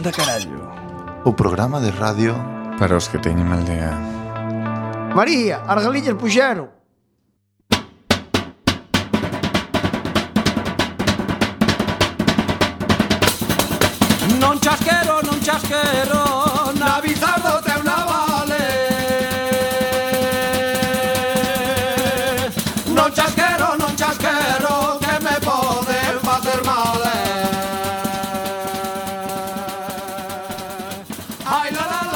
da carallo O programa de radio Para os que teñen mal día. María, as galiñas puxeron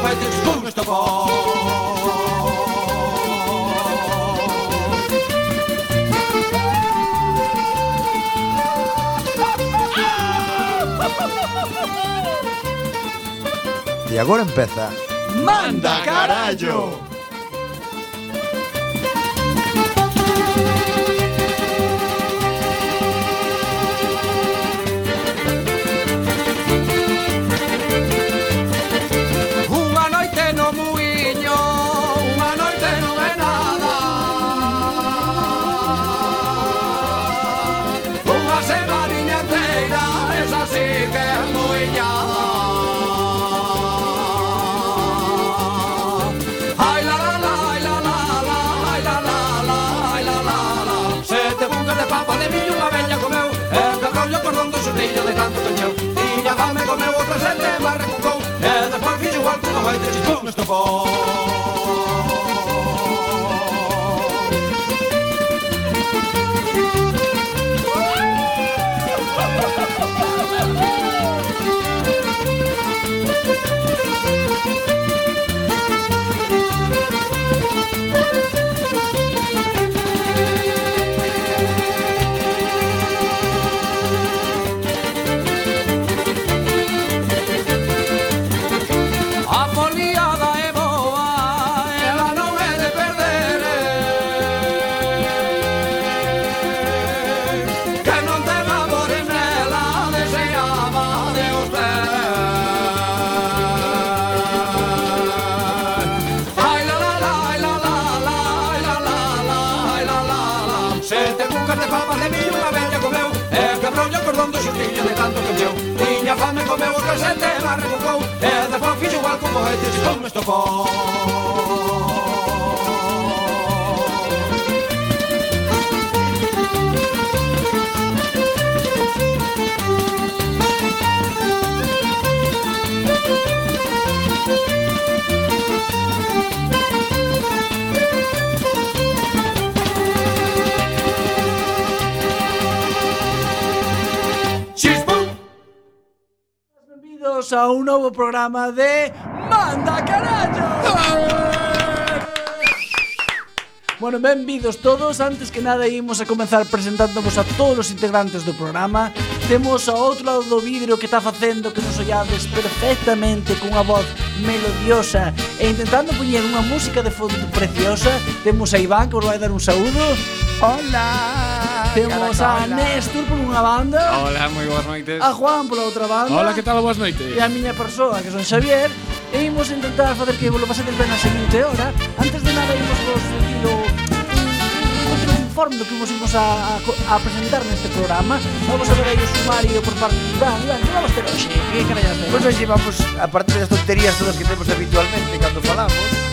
vai ter punhos da voz. E agora empeza Manda carallo de miño unha veña comeu E despois lle cordón do xutillo de tanto cañeu Tiña fame comeu outra sete barra cucou E despois fixo alto no baite chichón estopou moliada é boa, ela non é de perder. Que non ten amor nela, deseaba de usted. Ai la la la, ai la la la, ai la la la, ai la la la. Sete cucas de papas de millo, unha bella comeu, e quebrou o cordón do xustillo de tanto que meu comeu o presente, mas recucou E depois fixo igual como este, como estofou benvidos a un novo programa de Manda Carallo! Bueno, benvidos todos. Antes que nada, imos a comenzar presentándovos a todos os integrantes do programa. Temos ao outro lado do vidro que está facendo que nos ollades perfectamente cunha voz melodiosa e intentando poñer unha música de fondo preciosa. Temos a Iván que vos vai dar un saúdo. Hola! Temos a Néstor por unha banda. Hola, moi boas noites. A Juan pola outra banda. Hola, que tal, boas noites? E a miña persoa, que son Xavier. E imos intentar facer que vos lo pasateis ben a seguinte hora. Antes de nada, imos vos dicilo informe do que vos imos a, a, a presentar neste programa. Vamos a ver aí o sumario por parte de Iván Iván, que vamos ter hoxe? Que carallas Pois hoxe vamos, a partir das tonterías todas que temos habitualmente cando falamos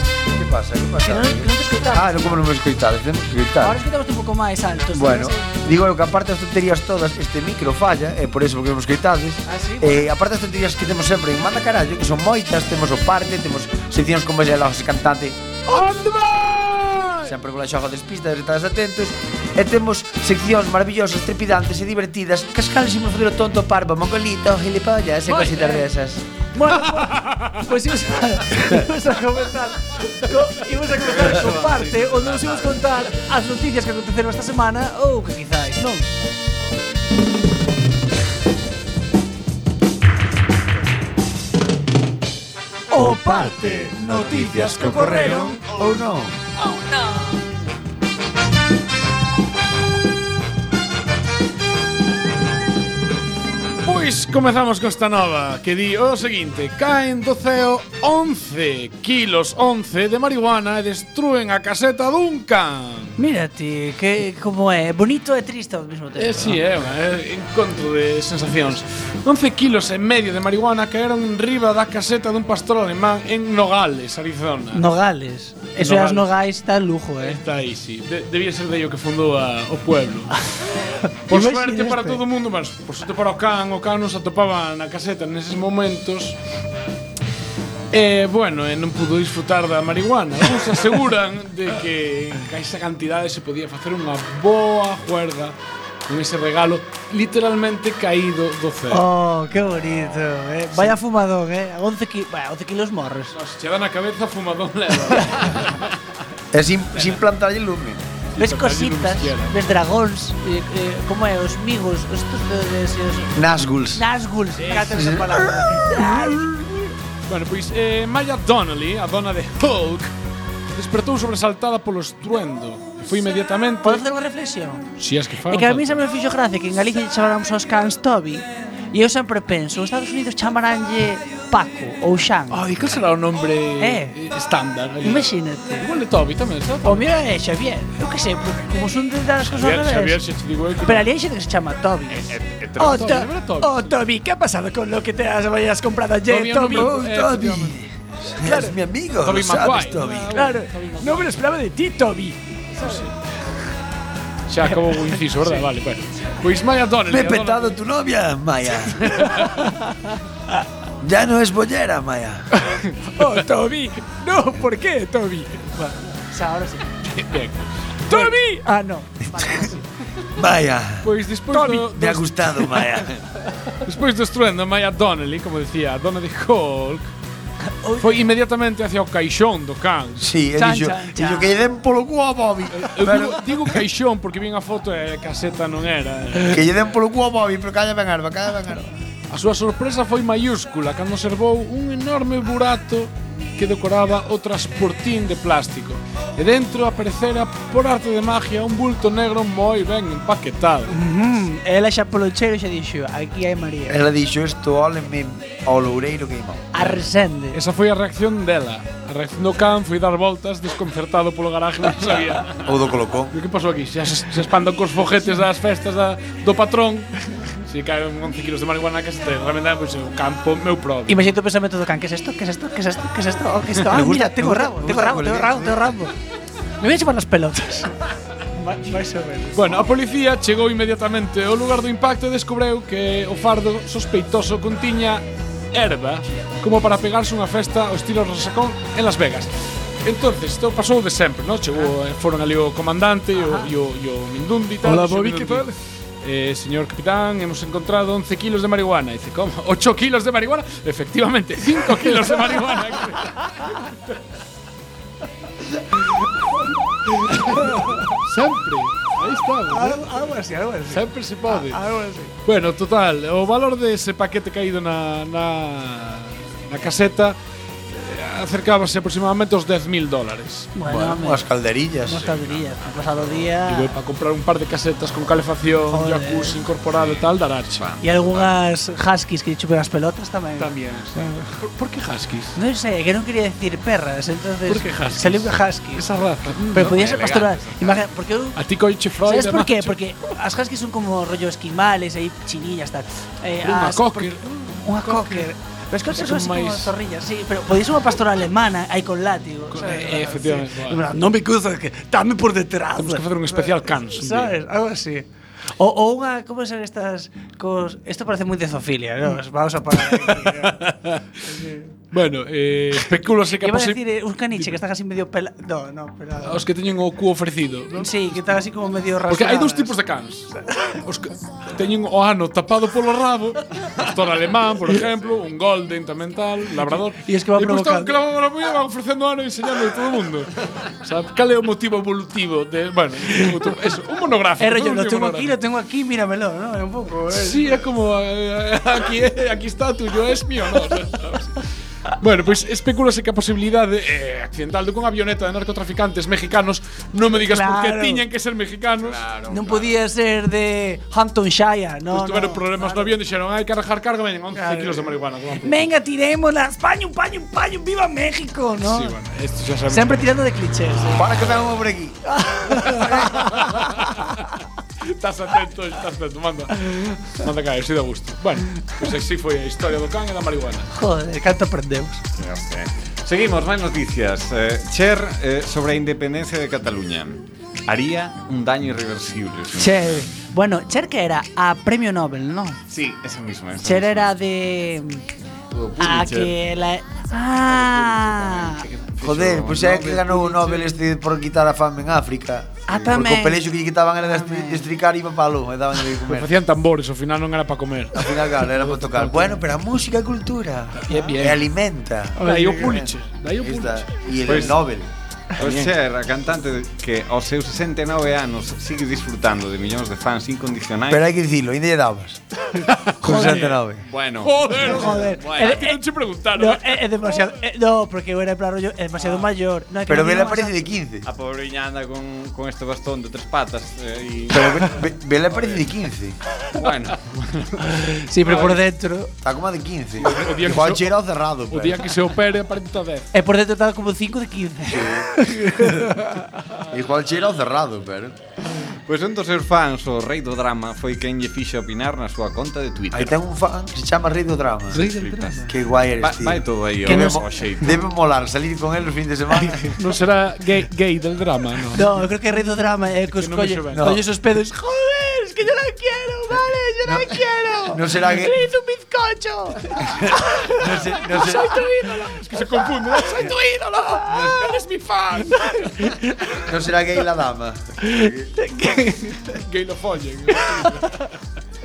pasa? Que pasa? Que non, que non te escoitamos. Ah, non, como non me escoitades, temos que escoitar. Ahora escoitamos un pouco máis alto. Bueno, ¿sabes? digo que aparte das tonterías todas, este micro falla, é eh, por eso porque non escoitades. Ah, sí? Eh, aparte das tonterías que temos sempre en Manda Carallo, que son moitas, temos o parte, temos seccións como é a cantante. Onde vai? Sempre con a xoga despista, estades atentos E temos seccións maravillosas, trepidantes e divertidas Cascales imos fazer o tonto parvo, mongolito, gilipollas e cositas desas Bueno, pois pues, imos a, imos a comenzar co, Imos a comenzar con parte onde nos imos contar as noticias que aconteceron esta semana ou que quizáis, non? O parte, noticias que ocorreron ou non. Ou non. Pois comezamos con esta nova que di o seguinte Caen do ceo 11 kilos 11 de marihuana e destruen a caseta dun can Mírate, que como é bonito e triste ao mesmo tempo eh, Si, sí, eh, é un encontro de sensacións. 11 kilos e medio de marihuana caeron en riba da caseta dun pastor alemán en Nogales, Arizona. Nogales, eso Nogales. as Nogais está lujo, eh. Está aí, si, sí. de debía ser dello que fundou a, o pueblo. Por suerte para todo o mundo, mas por suerte para o can, o can nos atopaba na caseta neses momentos. E, eh, bueno, e eh, non pudo disfrutar da marihuana. Uns aseguran de que en esa cantidade se podía facer unha boa juerga con ese regalo literalmente caído do céu. Oh, que bonito, eh. Vaya sí. fumadón, eh. 11 ki, vaya, 11 kilos morres. No, se che dan a cabeza fumadón eh. leva. é sin, sin plantarlle lume ves cositas, ves dragóns, eh, eh, como é, os migos, estos de, de, de, Nazguls. Nazguls, eh, cata esa palabra. bueno, pois, eh, Maya Donnelly, a dona de Hulk, despertou sobresaltada polo estruendo. Foi inmediatamente... Podo facer unha reflexión? Si, sí, es que fa. É que a mí se me fixo gracia que en Galicia chamáramos aos cans Toby, e eu sempre penso, os Estados Unidos chamaránlle Paco ou Xan. Ah, Ai, que será o nombre eh, estándar? Ali? Imagínate. Igual é Tobi tamén, será Tobi? O meu é Xavier. Eu que sei, como son de das cosas Xavier, Xavier, se te digo eu que... Pero ali hai xente que se chama Tobi. É, é, é oh, Tobi, Oh, Tobi, que ha pasado con lo que te has, hayas comprado ayer, Tobi? Tobi. Eh, oh, Tobi. Claro. Es mi amigo, Toby lo sabes, Toby. Ah, claro, no me lo esperaba de ti, Toby. Xa acabou o inciso, verdad? Sí. Vale, bueno. Pois Maya Donnelly. Me he eh, petado tu novia, Maya. Ya no es bollera, Maya. oh, Toby. No, ¿por qué, Toby? Bueno, o sea, ahora sí. Bien. ¡Toby! Ah, no. Vale. Maya. Pois despois Toby. do, Me ha gustado, Maya. despois do estruendo, Maya Donnelly, como decía, Donna de Hulk, foi inmediatamente hacia o caixón do can. Sí, e Chan, dixo, chan, chan. dixo que lle den polo cu a Bobby. Eu digo, Pero digo caixón porque vin a foto eh, e a caseta non era. que lle den polo cu a Bobby, pero calla ben arba, calla ben arba. A súa sorpresa foi maiúscula cando observou un enorme burato que decoraba o transportín de plástico e dentro aparecera por arte de magia un bulto negro moi ben empaquetado. Mm -hmm. Ela xa polo cheiro xa dixo, aquí hai María. Ela dixo isto ólenme ao loureiro queimado. Arsende. Esa foi a reacción dela. A reacción do can foi dar voltas desconcertado polo garaje non sabía. Ou do colocón. E que pasou aquí? Xa se, se espandan cos foguetes das festas da, do patrón. Si caen 11 kilos de marihuana que este, realmente pois, pues, o campo meu propio. Imagínate o pensamento do can, que é es isto? Que é es isto? Que é es isto? Que é isto? Oh, que isto? Ah, mira, tengo rabo, tengo rabo, tengo rabo, tengo rabo. Me voy a chupar as pelotas. Mais ou menos. Bueno, a policía chegou inmediatamente ao lugar do impacto e descubreu que o fardo sospeitoso contiña erva como para pegarse unha festa ao estilo Rosacón en Las Vegas. Entonces, isto pasou de sempre, non? Chegou, eh, foron ali o comandante e o, e o, e o Mindundi tal. Hola, Bobby, que tal? Eh, señor capitán, hemos encontrado 11 kilos de marihuana. Dice, ¿cómo? ¿8 kilos de marihuana? Efectivamente, 5 kilos de marihuana. Sempre. Aí está. Algo, algo así, algo así. Sempre se pode. Algo así. Bueno, total, o valor dese paquete caído na, na, na caseta acercábase aproximadamente aos 10.000 dólares. Bueno, Bueno, unhas calderillas. unas calderillas. Ha pasado día. voy para comprar un par de casetas con calefacción, Joder. jacuzzi incorporado e tal, darache. Y algunas huskies que chupen las pelotas también. También. ¿Por, por qué huskies? No sé, que no quería decir perras, entonces. ¿Por qué huskies? Salió huskies. Esa raza. Pero podía ser pastoral. Imagina, porque A ti coche Freud. ¿Sabes por qué? Porque las huskies son como rollo esquimales, ahí chinillas, tal. Eh, Unha as- cocker. Unha cocker. Pero es que son así máis... como zorrillas, sí, pero podéis unha pastora alemana aí con látigo, con, sabes? Eh, efectivamente. Sí. Claro. Non me cruzas que dame por detrás. Temos que facer un especial eh, cans. Sabes, algo así. O, o unha, como son estas cos... Isto parece moi de zoofilia, ¿no? Vamos a parar aquí. Bueno, eh, especulase que... Iba a decir, eh, un caniche que están así medio pela... No, no, pelado. Os que teñen o cu ofrecido. ¿no? Sí, que están así como medio rasgadas. Porque hai dous tipos de cans. Os que teñen o ano tapado polo rabo, pastor alemán, por exemplo, un golden tamén tal, labrador. E es que va provocando. E que la mamá va ofrecendo ano e enseñando a todo o mundo. O sea, cal é o motivo evolutivo de... Bueno, eso, un monográfico. Eh, Pero yo lo tengo aquí, lo tengo aquí, míramelo, ¿no? Un poco. Eh. Sí, é como... Eh, eh, aquí, eh, aquí está tuyo, es mío, ¿no? O sea, Bueno, pois pues, especúlase que a posibilidade eh, accidental de avioneta de narcotraficantes mexicanos non me digas por que Claro. tiñan que ser mexicanos. Claro. Non podía ser de Hamptonshire, no, Pois tuveron no, problemas no avión dixeron, hai que arranjar carga, veñen 11 Claro. kilos de marihuana. toma por- Venga, tirémoslas, paño, paño, paño, viva México, ¿no? Sí, bueno, esto. Siempre tirando de clichés. eh. Para que vengan por aquí. Estás atento, estás atento, manda. Manda caer, si da gusto. Bueno, pues así foi a historia do can e da marihuana. Joder, canto aprendemos. Seguimos, máis noticias. Eh, Cher eh, sobre a independencia de Cataluña. Haría un daño irreversible. señor. Che, bueno, Cher que era a premio Nobel, ¿no? Sí, ese mismo. ese Cher mismo. era de... Ah, que la... Ah. Joder, pois pues é que ganou o Nobel este por quitar a fame en África. Ah, tamén. Porque o pelexo que lle quitaban era de estri- de estricar iba palo, lo, e daban de comer. Facían tambores, ao final non era para comer. Al final, claro, era para tocar. Bueno, pero a música é cultura. Bien, bien. E alimenta. Dai o Pulitzer. Dai o está. Pulitzer. E el Nobel. O Cher, a cantante que aos seus 69 anos sigue disfrutando de millóns de fans incondicionais. Pero hai que dicilo, ainda lle dabas. Con 69. Bueno. Joder, joder. Bueno. Eh, que non che preguntaron. No, é, é demasiado, eh, no, porque era en plan rollo, é demasiado ah. maior. No, pero Bela parece de 15. A pobreña anda con, con este bastón de tres patas. Eh, y... Pero be, ve, Bela parece de 15. Bueno. sí, pero por dentro. Está como de 15. O, o día que Igual se, cerrado. O día que se opere, aparece toda vez. E eh, por dentro está como 5 de 15. Sí. Igual cheira ao cerrado, pero... Pois un dos seus fans, o Rei do Drama, foi quen lle fixe opinar na súa conta de Twitter. Aí ten un fan que se chama Rei do Drama. Rei do Drama. Que guai eres, tío. Vai todo aí, o, o xeito. Debe molar salir con el os fin de semana. non será gay, gay del drama, non? Non, eu creo que Rei do Drama é eh, que os colle, no colle esos pedos. Joder! Que yo la quiero, vale, yo la quiero. no será que- hizo un bizcocho. no sé, no sé. Soy tu ídolo. Es que se confunde. Soy tu ídolo. Eres mi fan. No será gay la dama. Gay lo follen.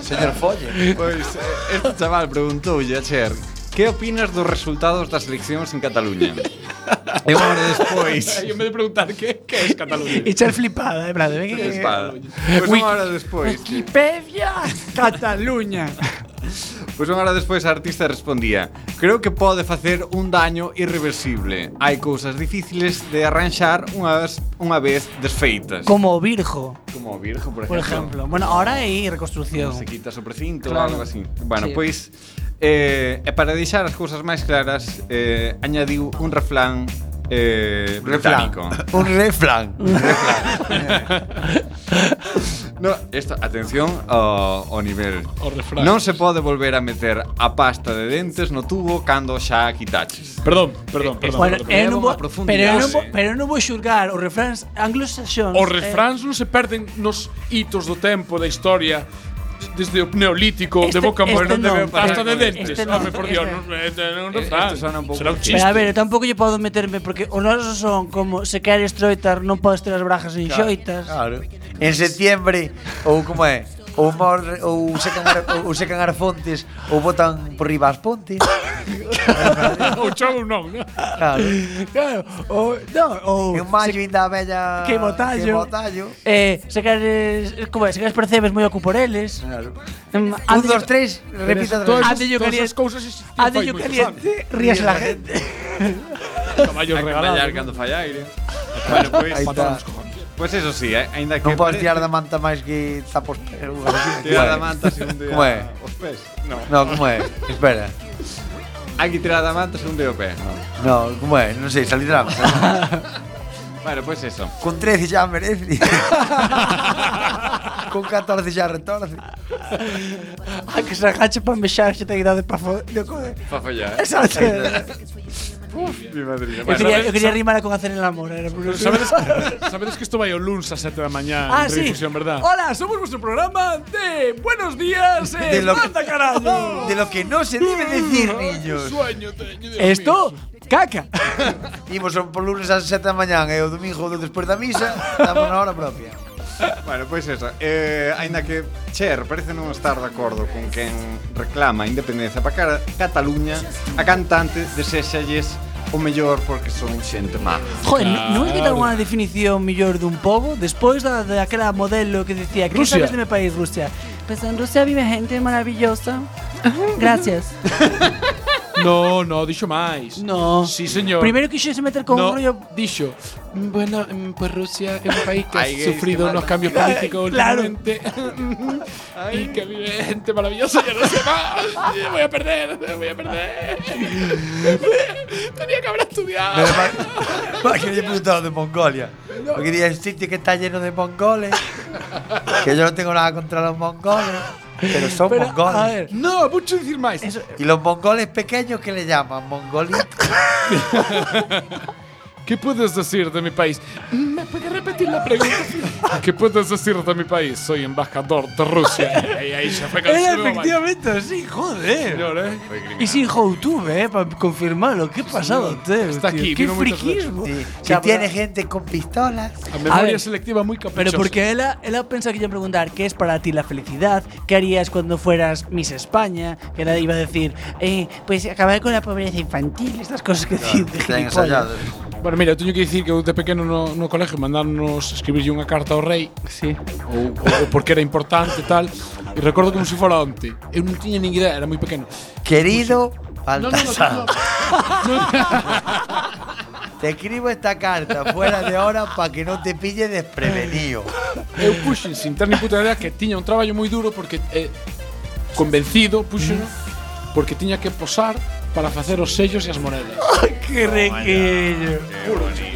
Señor Folle. Pois eh, este chaval preguntoulle a Cher Que opinas dos resultados das eleccións en Cataluña? e unha hora despois... Eu me de preguntar que, que es Cataluña. E ser flipada, eh, brado Que, que... Pois pues unha hora despois. Wikipedia, Cataluña. Pois unha hora despois a artista respondía Creo que pode facer un daño irreversible. Hai cousas difíciles de arranxar unha vez, unha vez desfeitas. Como o virgo. Como o virgo, por exemplo Por exemplo, bueno, ahora é reconstrucción. Como se quitas o precinto claro. ou algo así. Bueno, sí. pois, eh, e para deixar as cousas máis claras eh, Añadiu un reflán eh, británico. Un reflan. Un reflan. no, esta, atención ao, ao nivel. Non se pode volver a meter a pasta de dentes no tubo cando xa a quitaches. Perdón, perdón, perdón. Bueno, perdón, perdón. Bo, pero, non vou, pero non vou xulgar os refráns anglosaxóns. Os refráns eh. non se perden nos hitos do tempo da historia desde o Neolítico este, de boca este morena non, pasta de dentes. Este Home, por Dios, non, eh, eh, non, será un chiste. Pero a ver, tampouco lle podo meterme porque os nosos son como se queres troitar non podes ter as brajas enxoitas. Claro. claro. En septiembre, ou como é? ou mor, ou secan, ar, ou secan ar fontes ou botan por riba as pontes. o chou non, non. Claro. claro. O, non, o, en maio ainda a bella que botallo. Que botallo. Eh, secas, como é, secas percebes moi ocupo por eles. Claro. Um, Un, dos, tres, repita tres. Ande yo caliente. Cousas Ande yo caliente, rías la gente. Caballos regalados. Cando fai aire. Bueno, pois, pues, patrón cojones. Pois eso sí, eh, ainda que Non podes tirar da manta máis que tapos pés. Tirar da manta se un día como é? os pés. No. No, como é? Espera. Hai que tirar da manta se un día o pé. No, no como é? Non sei, salir bueno, pois pues eso. Con 13 xa merece. Con 14 xa retorce. A que se agache para mexar xa te idade para fo... Pa follar. Exacto. Mi madrina. Bueno, quería, sabes- eu quería rimar con hacer el amor, era. Sabedes, sabedes que isto vai o luns a 7 da mañá Ah, en sí. redifusión, verdad? Hola, somos vuestro programa de Buenos Días, eh, De lo- manda carajo. De lo que no se debe decir, niños. Sueño teño, Esto, caca. Imos por lunes ás 7 da mañán e o domingo despois da misa, damos na hora propia. Bueno, pois eso. Eh, aínda que Cher parece non estar de acordo con quen reclama a independencia para cara Cataluña, a cantante deséxalles o mellor porque son xente má. Joder, non é que dar unha definición mellor dun pobo despois da de aquela modelo que decía que Rusia. sabes de mi país, Rusia? Pues en Rusia vive gente maravillosa. Gracias. No, no, dixo máis. No. Sí, señor. Primeiro quixese meter con no, un rollo dixo "Mm, Bueno, mm, pues Rusia é un país que ha sufrido unos cambios políticos Claro. últimamente y que vive gente maravillosa, ya no sé más. Voy a perder, voy a perder. Tenía que haber estudiado. Para que le preguntado de Mongolia. Porque diría el sitio que está lleno de mongoles. Que yo no tengo nada contra los mongoles. Pero son Pero, mongoles. a ver, No, mucho decir máis. Y los mongoles pequeños que le llaman mongolitos. ¿Qué puedes decir de mi país? ¿Me puedes repetir la pregunta? ¿Qué puedes decir de mi país? Soy embajador de Rusia. Y ahí se fue su efectivamente así, joder. Señor, ¿eh? Y sin YouTube, eh, para confirmarlo. ¿Qué pasado, tío? Está tío? aquí, Qué friquismo. Sí. Que tiene gente con pistolas. A memoria ver, selectiva muy caprichosa. Pero porque ella, ella pensa que iba a preguntar qué es para ti la felicidad, qué harías cuando fueras Miss España, que iba a decir, eh, pues acabar con la pobreza infantil, estas cosas que dicen Bueno, mira, teño que dicir que eu de pequeno no, no colegio mandarnos escribirlle unha carta ao rei Sí. ou, ou, porque era importante e tal e recordo como se fora onte eu non tiña nin idea, era moi pequeno Querido no, no, no, Baltasar, no, no. te escribo esta carta fuera de hora para que no te pille desprevenido. eu puxen sin ter ni puta idea que tiña un traballo moi duro porque eh, convencido puxeno porque tiña que posar para facer os sellos e as monedas. que requillo.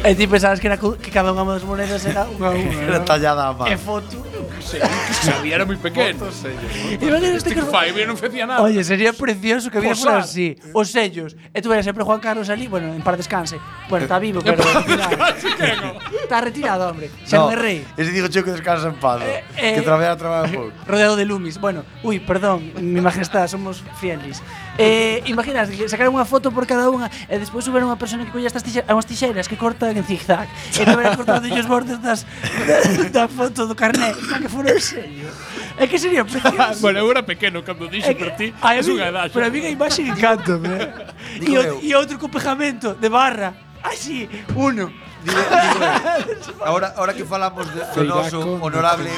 E ti pensabas que, era, que cada unha das monedas era unha, unha era tallada a mano. E foto. Xavier era moi pequeno. Os sellos. Imagínate que Five non facía nada. Oye, sería precioso que viera por así, os sellos. E tú sempre eh, Juan Carlos ali, bueno, en par descanse. Bueno, está vivo, pero está retirado, hombre. Xa non é rei. Ese digo yo que descansa en paz, eh, eh, que trabaja, trabaja pouco. Rodeado de lumis. Bueno, uy, perdón, mi majestad, somos fieles. Eh, imaginas, sacar unha foto por cada unha e despois subir unha persona que colla estas tixeras, unhas tixeras que cortan en zigzag e te verás cortando os bordes das, da, da foto do carné. Que fora sello. É que sería precioso. Bueno, eu era pequeno cando dixo É por ti a Es unha edad Pero a mí a imaxe encanta. Digo E, o- e outro co pegamento de barra. Así, uno. Digo, digo, ahora, ahora que falamos de, do noso honorable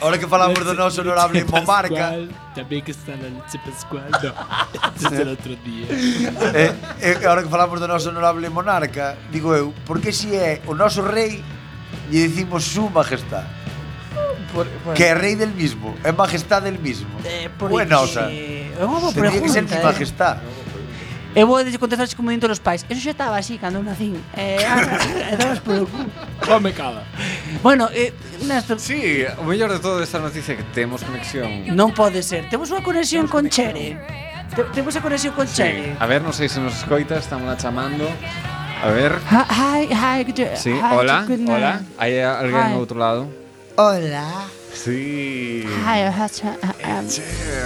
Ahora que falamos do noso honorable monarca También que está la leche pascual No, este es el otro día eh, eh, Ahora que falamos do noso honorable monarca Digo eu, por que si é o noso rei Lle decimos su majestad Por, por, Que é rei del mismo, é majestad del mismo eh, Buena osa É unha boa Tendría que ser pregunta, mi eh. majestad Eu vou de contestar como dito los pais. Eso xa estaba así cando nacín. Eh, e dabas por el cu. Come cada Bueno, eh, Néstor, Sí, o mellor de todo esta noticia é que temos conexión. non pode ser. Temos unha conexión con Chere. Te- Temos a conexión con Chere. A ver, non sei se nos escoita, estamos la chamando. A ver. Hi, hi, good, Sí, hi, hola, hola. Hai alguén Hi. ao outro lado? Hola. Sí.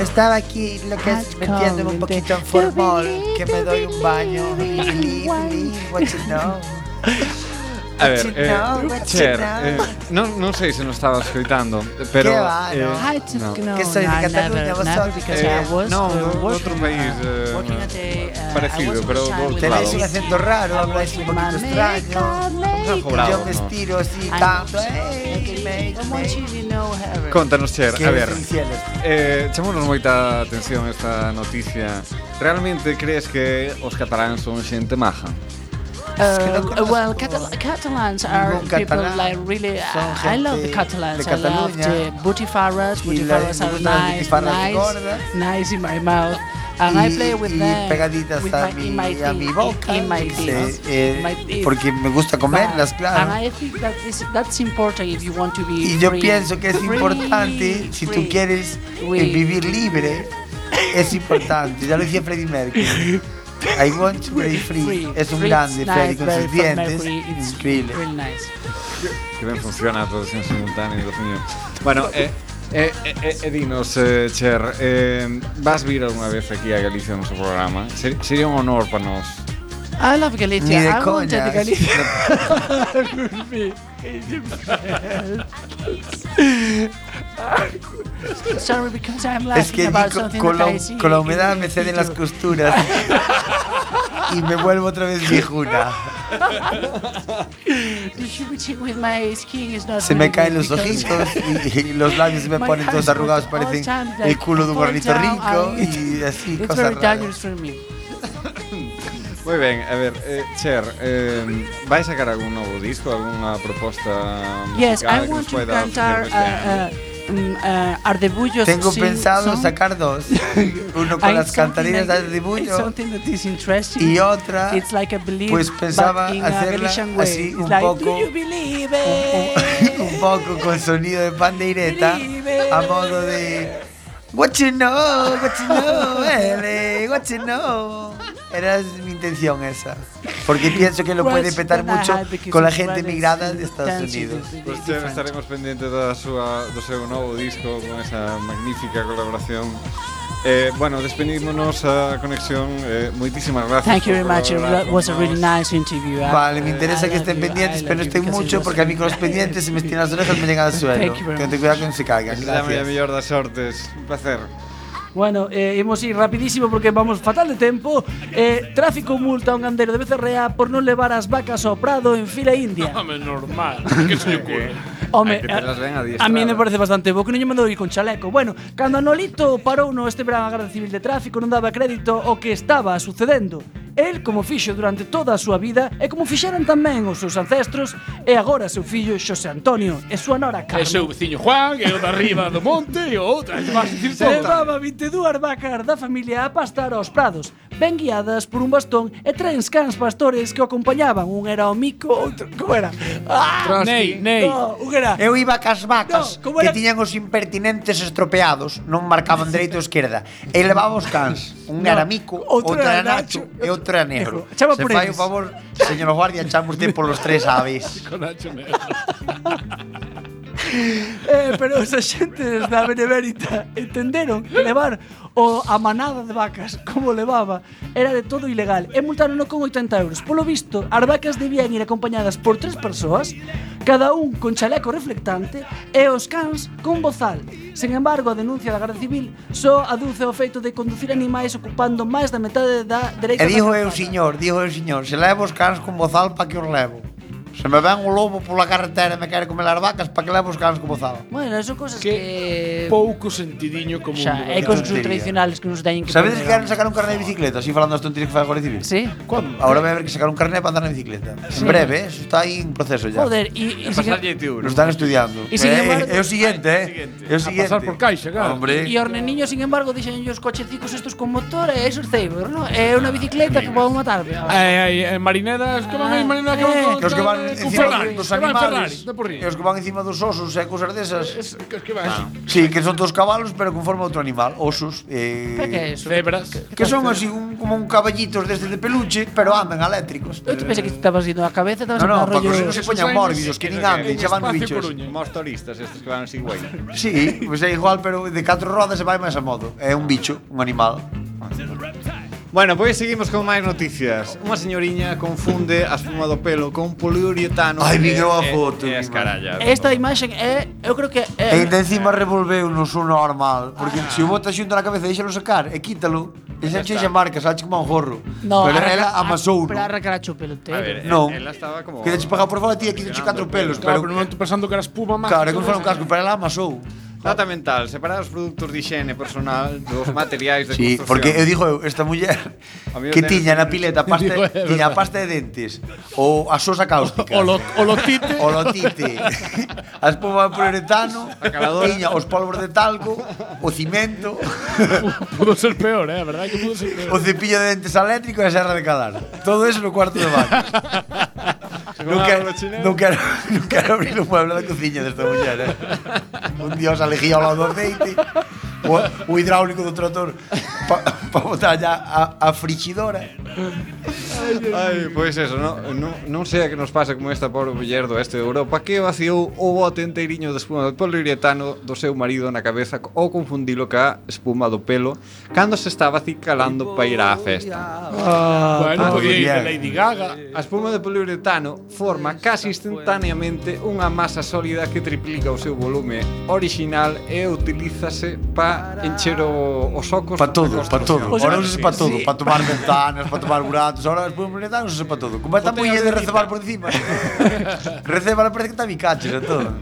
Estaba aquí lo que es metiéndome un poquito en formal, que me doy un baño. What you know. A ver, Cher, no, non sei no? Eh, no. no. Che sei di Catalogna, lo so. Eh, no, un altro paese uh, parecido, però... Tenés un accento raro, habláis un poquito extraño. han jugado. Yo me estiro así tanto. Hey, Contanos, Cher, a ver. Eh, chamonos moita atención esta noticia. Realmente crees que os cataláns son xente maja? Uh, well, Catal Catalans are people like really. Uh, I love the Catalans. I love the butifarras. Butifarras are nice, nice, nice in my mouth. And I Y- play with y them. pegaditas with a my, mi, a mi boca. In my eh, in my teeth. porque me gusta comerlas, claro. And I think that is, that's important if you want to be Y yo free. pienso que es Free, importante, si tú quieres eh, Free. vivir libre, es importante. Ya lo decía Freddie Mercury. I want to be free. Free. Es un grande, Freddie, nice, con sus dientes. Increíble. Really nice. Que ben funciona a traducción simultánea, Dios mío. Bueno, eh, eh, eh, eh, eh, dinos, eh, Cher, eh, vas vir unha vez aquí a Galicia no noso programa? Ser, sería un honor para nós. I love Galicia. Ni de I wanted coña. Galicia. Sorry, because I'm laughing Es que about con, something con that la, I see con la humedad me ceden las costuras y me vuelvo otra vez viejuna. Se me caen los ojitos y, y los labios se me ponen todos arrugados, parecen time, el culo de un down rico and y así, cosas raras. Moi ben, a ver, eh, Cher, eh, vai sacar algún novo disco, algunha proposta Yes, musical I que want nos to cantar ofrecer este uh, uh, Ardebullos Tengo sing pensado song. sacar dos. Uno con las cantarillas de Ardebullo something that is interesting. y otra It's like a belief, pues pensaba hacerla así It's un like, poco- Do you believe un, it? un poco con sonido de pandeireta a modo de What you know, what you know, what you know. Era mi intención esa. Porque pienso que lo puede petar mucho con la gente migrada de Estados Unidos. Pues ya estaremos pendientes da súa, do seu novo disco con esa magnífica colaboración. Eh, bueno, despedímonos a conexión. Eh, moitísimas gracias. Thank you very much. It was a really nice interview. Vale, me interesa que que estén pendientes, pero estoy mucho porque a mí con los pendientes se me estiran las orejas me llegan al suelo. Que te cuidado que no se caigan. Gracias. Que mellor das sortes. Un placer. Bueno, eh, imos ir rapidísimo porque vamos fatal de tempo. Eh, Tráfico multa a un gandeiro de Becerrea por non levar as vacas ao prado en fila india. Home, normal, que se ocurre eh, Home, a, a mí me parece bastante bo que non lle mandou ir con chaleco. Bueno, cando Nolito parou no este verán a Garda Civil de Tráfico non daba crédito ao que estaba sucedendo. El, como fixo durante toda a súa vida, e como fixeran tamén os seus ancestros, e agora seu fillo Xosé Antonio e súa nora Carmen. E seu veciño Juan, e o de arriba do monte, e o outro, e vas dicir Levaba 22 vacas da familia a pastar aos prados, ben guiadas por un bastón e tres cans pastores que o acompañaban. Un era o mico, outro... Como era? Ah, Trosky. Nei, nei. No, un era? Eu iba cas vacas no, que tiñan os impertinentes estropeados, non marcaban dereito ou esquerda. E levaba os cans. Un no, era Mico, outro, outro era Nacho, Nacho e outro era Negro. Chama Se fai o favor, señor guardia, chamos usted polos tres aves. Con Nacho Negro. eh, pero os axentes da Benemérita entenderon que levar o, a manada de vacas como levaba era de todo ilegal e multaron con 80 euros. Polo visto, as vacas debían ir acompañadas por tres persoas, cada un con chaleco reflectante e os cans con bozal. Sen embargo, a denuncia da Guardia Civil só aduce o feito de conducir animais ocupando máis da metade da dereita. E dijo eu, señor, dijo eu, señor, se levo os cans con bozal para que os levo. Se me ven un lobo pola carretera e me quere comer as vacas, para que levo os cans como zaba? Bueno, son cosas que... que... Pouco sentidiño como... Xa, é cosas que son tradicionales que nos teñen que... Sabedes que queren sacar un carnet de bicicleta? Así falando das tonterías que fai a Guardia Civil. Sí. ¿Cuándo? Ahora vai haber que sacar un carnet para andar na bicicleta. Sí. En breve, eh? Eso está aí en proceso ya. Joder, e... y pasarlle si... Lo están estudiando. Y sin eh, embargo... Eh, é, o siguiente, eh? É o siguiente. A pasar por caixa, claro. Hombre. E os neniños, sin embargo, dixen os cochecicos estos con motor e esos ceibos, non? É unha bicicleta que vou matar. Ai, ai, marineras, ah, como que os que van con Ferrari, dos animales, Ferrari, E os que van encima dos osos e cousas desas. Es, que, que van Ah. Sí, que son todos cabalos, pero con forma de outro animal, osos. Eh, que é eso? Cebras. Que, son así un, como un caballitos desde de peluche, pero andan eléctricos. Eu te pensei que estabas indo a cabeza, estabas no, no, para rollo... que non se poñan mórbidos, que nin anden, xa van bichos. Mostoristas, estes que van así guai. Sí, pois é igual, pero de catro rodas se vai máis a modo. É un bicho, un animal. Bueno, pois seguimos con máis noticias. Unha señoriña confunde a espuma do pelo con poliuretano. Ai, eh, vi a eh, foto. Eh, e, e escaralla. Esta imaxe é, eu creo que é... E de encima revolveu no su normal, porque ah. se o bota xunto na cabeza, deixalo sacar e quítalo. E xa che marca, xa como un gorro. No, pero ela amasou. Para arrancar a chupelo, te. A ver, no. ela estaba como... Que deixe pagar por fora, tía, que deixe catro pelos. Claro, pero non estou pensando que era espuma máis. Claro, é como fora un casco, pero ela amasou. Data mental, separar os produtos de higiene personal dos materiais de sí, construcción. porque eu digo eu, esta muller que tiña na pileta pasta, digo, é tiña pasta de dentes ou a sosa cáustica. O, lo, o lotite. o lotite. a espuma de poliuretano, tiña os polvos de talco, o cimento. pudo ser peor, eh, verdade que pudo ser peor. O cepillo de dentes eléctrico e a serra de calar. Todo eso no cuarto de baño non, quero, non, quero, non quero abrir o mueble da cociña desta muller eh? Un dios os alejía ao lado do aceite o, o hidráulico do trator para pa botar a, a, a frigidora Ai, pois eso, non, non, non sei a que nos pasa como esta pobre muller do este de Europa que vaciou o bote enteiriño de espuma de poliuretano do seu marido na cabeza ou confundilo ca espuma do pelo cando se estaba cicalando para ir á festa. Ah, bueno, ah. podía ir de Lady Gaga. A espuma de poliuretano forma casi instantaneamente unha masa sólida que triplica o seu volume original e utilízase pa encher o, os ocos. Pa todo, pa todo. Ahora usas pa todo, pa tomar ventanas, pa tomar recebar buratos, ahora os publicitarios sepa todo. Como está moi de recebar por encima. recebar parece que está bicaches e todo.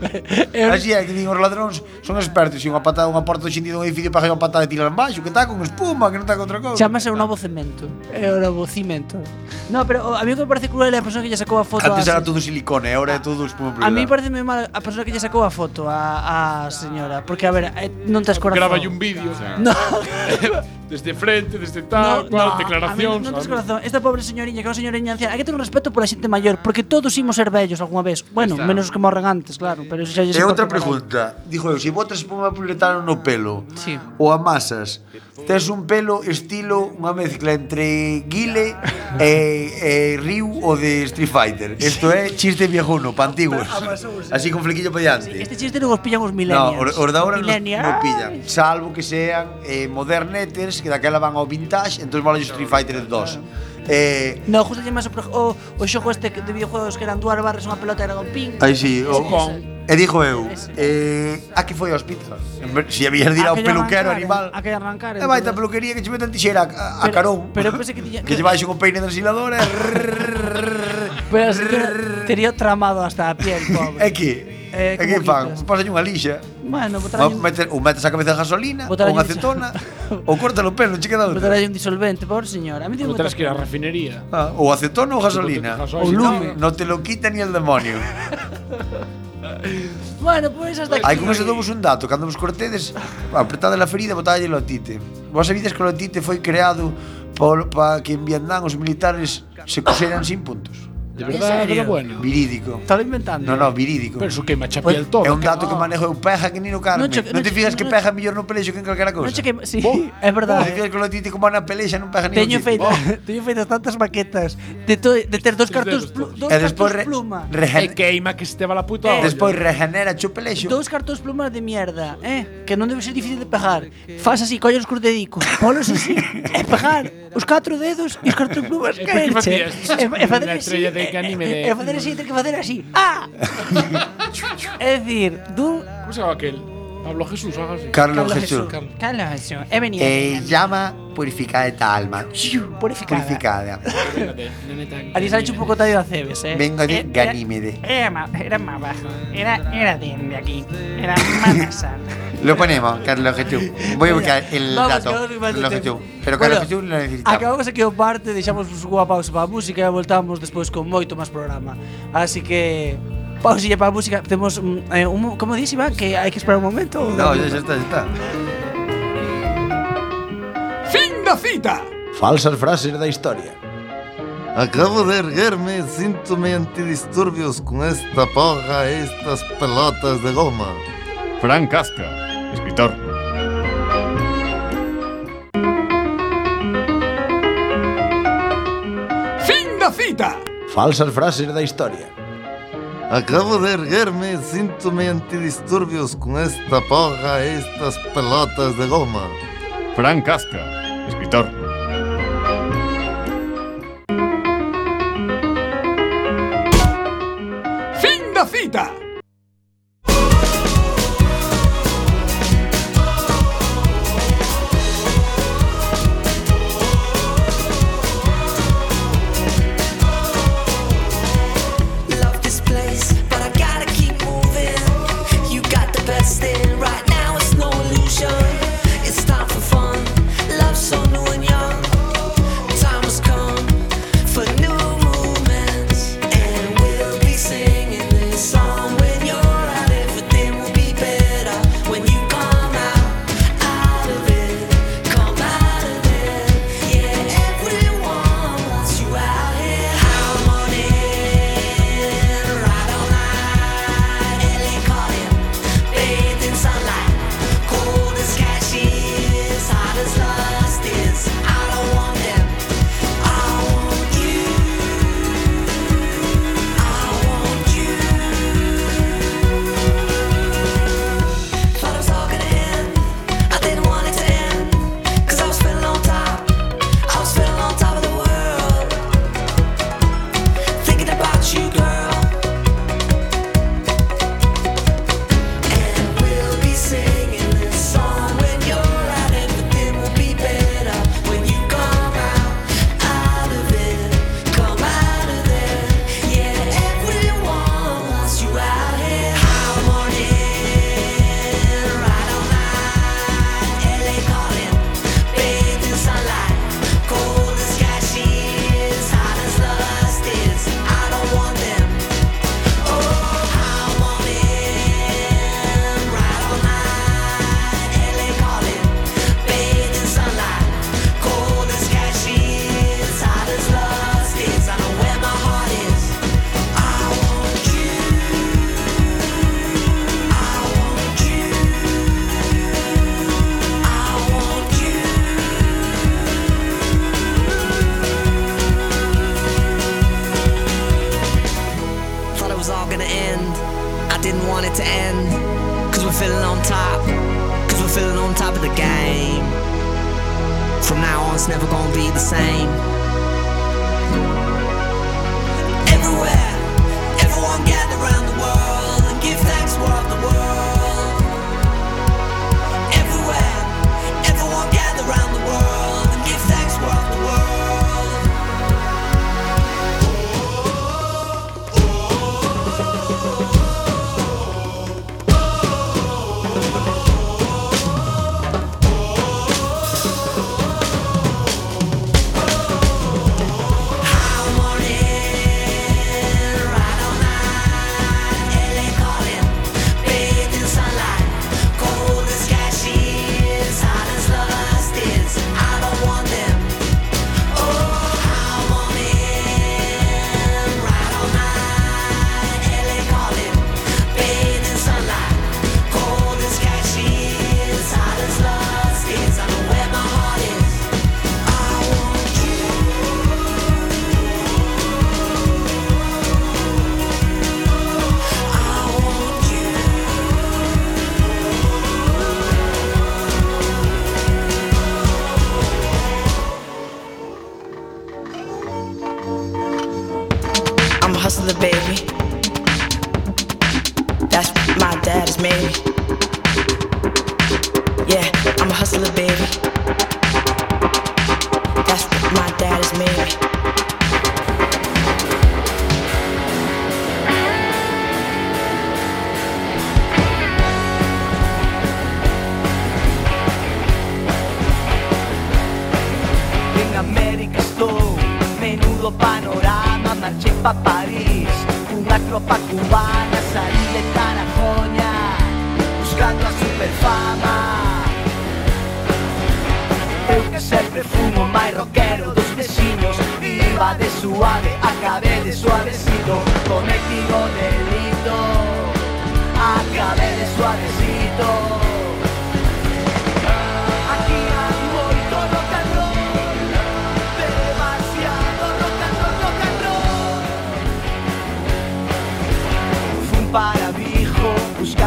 Así é que digo, os ladróns son expertos Si unha patada unha porta do xindido un edificio para unha patada de tirar en baixo, que está con espuma, que non está con outra cousa. Chamase o novo cemento. É o novo cimento. No, pero a mí o que me parece cruel é a persoa que lle sacou a foto Antes a... era todo silicone, agora é todo espuma A mí parece moi mal a persoa que lle sacou a foto a, a señora, porque a ver, eh, non te escorazón. Graba un vídeo. No. desde frente, desde tal, no, cual, no, declaracións. non te corazón, esta pobre señoriña, que é unha señoriña anciana, hai que ter un respeto pola xente maior, porque todos imos ser vellos algunha vez. Bueno, está. menos os que morren antes, claro, pero xa lle. E outra pregunta, dixo eu, se si botas espuma puletano no pelo sí. ou amasas, tes un pelo estilo unha mezcla entre Guile e, e Ryu o de Street Fighter. Isto é chiste viejuno, pa antiguos. Así con flequillo pa diante. Este chiste non os pillan os millennials. No, os da ahora non no pillan. Salvo que sean eh, modernetes, que daquela van ao vintage, entón mola Street Fighter 2. Eh, no, justo lle máis o, o, o xogo este de videojuegos que eran dúas barras unha pelota era un ping. Aí si, sí, o con. E dixo eu, eh, aquí foi aos pizzas. Si habías dir ao peluquero arrancar, animal. A que arrancar. E vai entón. ta peluquería que che metan tixera a, a carón. Pero pensei que tiña que lle llevais con peine de ensiladora. pero tería tramado hasta a piel, pobre. É que É que fan, pásalle unha lixa. Bueno, botar un... Meter, ou metes a cabeza de gasolina, botar con acetona, ou córtalo o pelo, che queda Botar un disolvente, por señora. A mí botar que a refinería. Ah, ou acetona ou gasolina. Ou lume. Non te lo quita ni el demonio. Bueno, pois pues hasta aquí. Aí con ese damos un dato, cando vos cortedes, apretade a ferida, botalle o tite. Vos sabides que o lotite foi creado para que en Vietnam os militares se coseran sin puntos. De serio? era bueno. Verídico. Estaba inventando. No, no, verídico. Pero eso queima cha piel todo. É un que- dato que manejo eu peja que ni no carne. Non che- Non te fijas que peja mellor no pelexo que en calquera cousa. Non che que sí, Bo, é Non te fijas que o lotite como na pelexa non pega ni Teño feito, teño feito tantas maquetas de, to, de ter dos cartós, plu, dos re, pluma. E queima que se te va la puta Eh, olla. despois regenera cho pelexo. Dous cartós plumas de mierda, eh? Que non debe ser difícil de pegar. Fas así, colles os dedicos, polos así, e pegar os catro dedos e os cartós plumas que facías? E, facer así, de que anime de... E facer así, ter que facer así. Ah! é dicir, dun... Como se chama aquel? Pablo Jesús, algo así. Carlos Jesús. Carlos Jesús. He venido. E llama purificada esta alma. Purificada. Purificada. Fíjate, neneta. Ali sale un pouco tallo a Cebes, eh? Vengo de Eh, Ganímede. Era, ma- era más bajo. Era, era de, de aquí. Era más nasal. Lo ponemos, Carlos Jesús. Voy a buscar el Vamos, dato. Carlos Jesús. Pero Carlos Bueno, Jesús lo necesitamos. Acabamos aquí o parte, deixamos unha pausa para a música e voltamos despois con moito máis programa. Así que pausilla para a música. Temos mm, eh, un, como dixi, Iván, que hai que esperar un momento. No, ya, ya está, ya está. Fin da cita. Falsas frases da historia. Acabo de erguerme, síntome antidisturbios con esta porra e estas pelotas de goma. Frank Casca, escritor. Fin da cita. Falsas frases da historia. Acabo de erguerme, síntome antidisturbios com esta porra, estas pelotas de goma. Frank Casca, escritor. Fin da cita.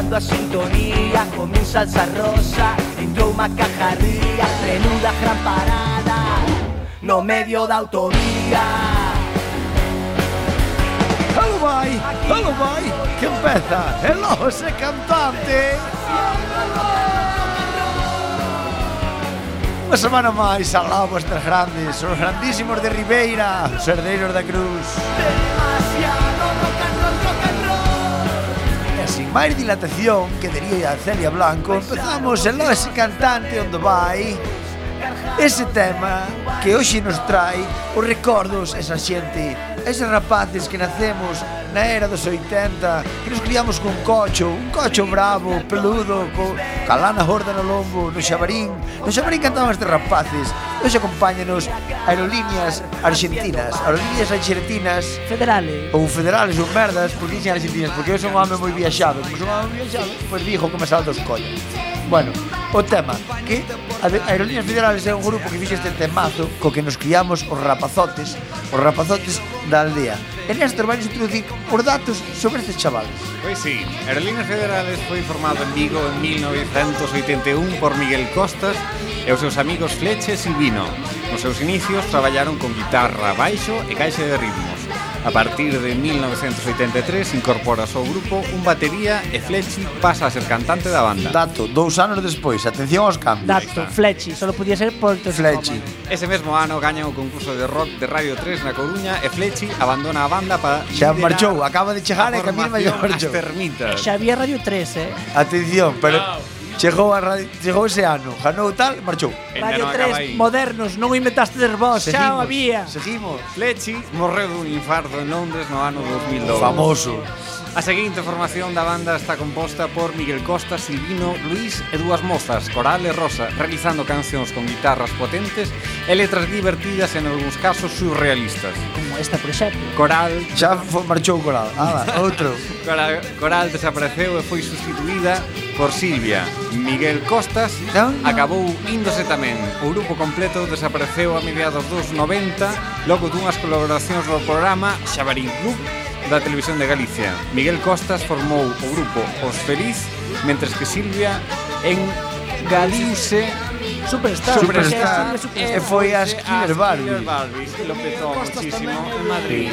Buscando a sintonía Con mi salsa rosa entrou unha cajarría Menuda gran parada no medio da autovía Oh vai vai, algo vai, que empeza el ose cantante. Unha semana máis al lado vuestras grandes, os grandísimos de Ribeira, os herdeiros da Cruz. Sin máis dilatación que diría Celia Blanco. Empezamos el noso cantante onde vai Ese tema que hoxe nos trae os recordos esa xente Eses rapaces que nacemos na era dos 80 que nos criamos con cocho, un cocho bravo, peludo, co, calana gorda no lombo, no xabarín. No xabarín cantaban estes rapaces. Nos acompáñanos aerolíneas argentinas, aerolíneas argentinas federales ou federales ou merdas, porque dicen argentinas, porque eu son un home moi viaxado, como son un home moi viaxado, pois pues, dijo que me salto os collos. Bueno, O tema que Aerolíneas Federales é un grupo que fixe este temazo co que nos criamos os rapazotes, os rapazotes da aldea. E Néstor vai introducir os datos sobre estes chavales. Pois sí, Aerolíneas Federales foi formado en Vigo en 1981 por Miguel Costas e os seus amigos Fleche e Silvino. Nos seus inicios traballaron con guitarra, baixo e caixa de ritmos A partir de 1983 incorpora ao grupo un batería e Flechi pasa a ser cantante da banda. Dato, dous anos despois, atención aos cambios. Dato, Flechi, solo podía ser por Flechi. Ese mesmo ano gaña o concurso de rock de Radio 3 na Coruña e Flechi abandona a banda para Xa marchou, acaba de chegar e Camil Mallorcho. As termitas. Xa había Radio 3, eh. Atención, pero... Wow. Chegou, a radio, chegou ese ano, ganou tal e marchou. Radio 3, modernos, non inventastes vos, xa o había. Seguimos. Flechi morreu dun infarto en Londres no ano 2002. Famoso. A seguinte formación da banda está composta por Miguel Costa, Silvino, Luis e dúas mozas, Coral e Rosa, realizando cancións con guitarras potentes e letras divertidas en algúns casos surrealistas este proxecto. Coral... Xa marchou Coral. Ah, outro. Coral, Coral desapareceu e foi sustituída por Silvia. Miguel Costas no, no. acabou índose tamén. O grupo completo desapareceu a mediados dos 90 logo dunhas colaboracións no programa Xabarín Club da Televisión de Galicia. Miguel Costas formou o grupo Os Feliz, mentres que Silvia en Galiuse Superstar. Superstar. Superstar. E foi a Skinner Barbie. Skinner Barbie, que lo petou muchísimo en Madrid.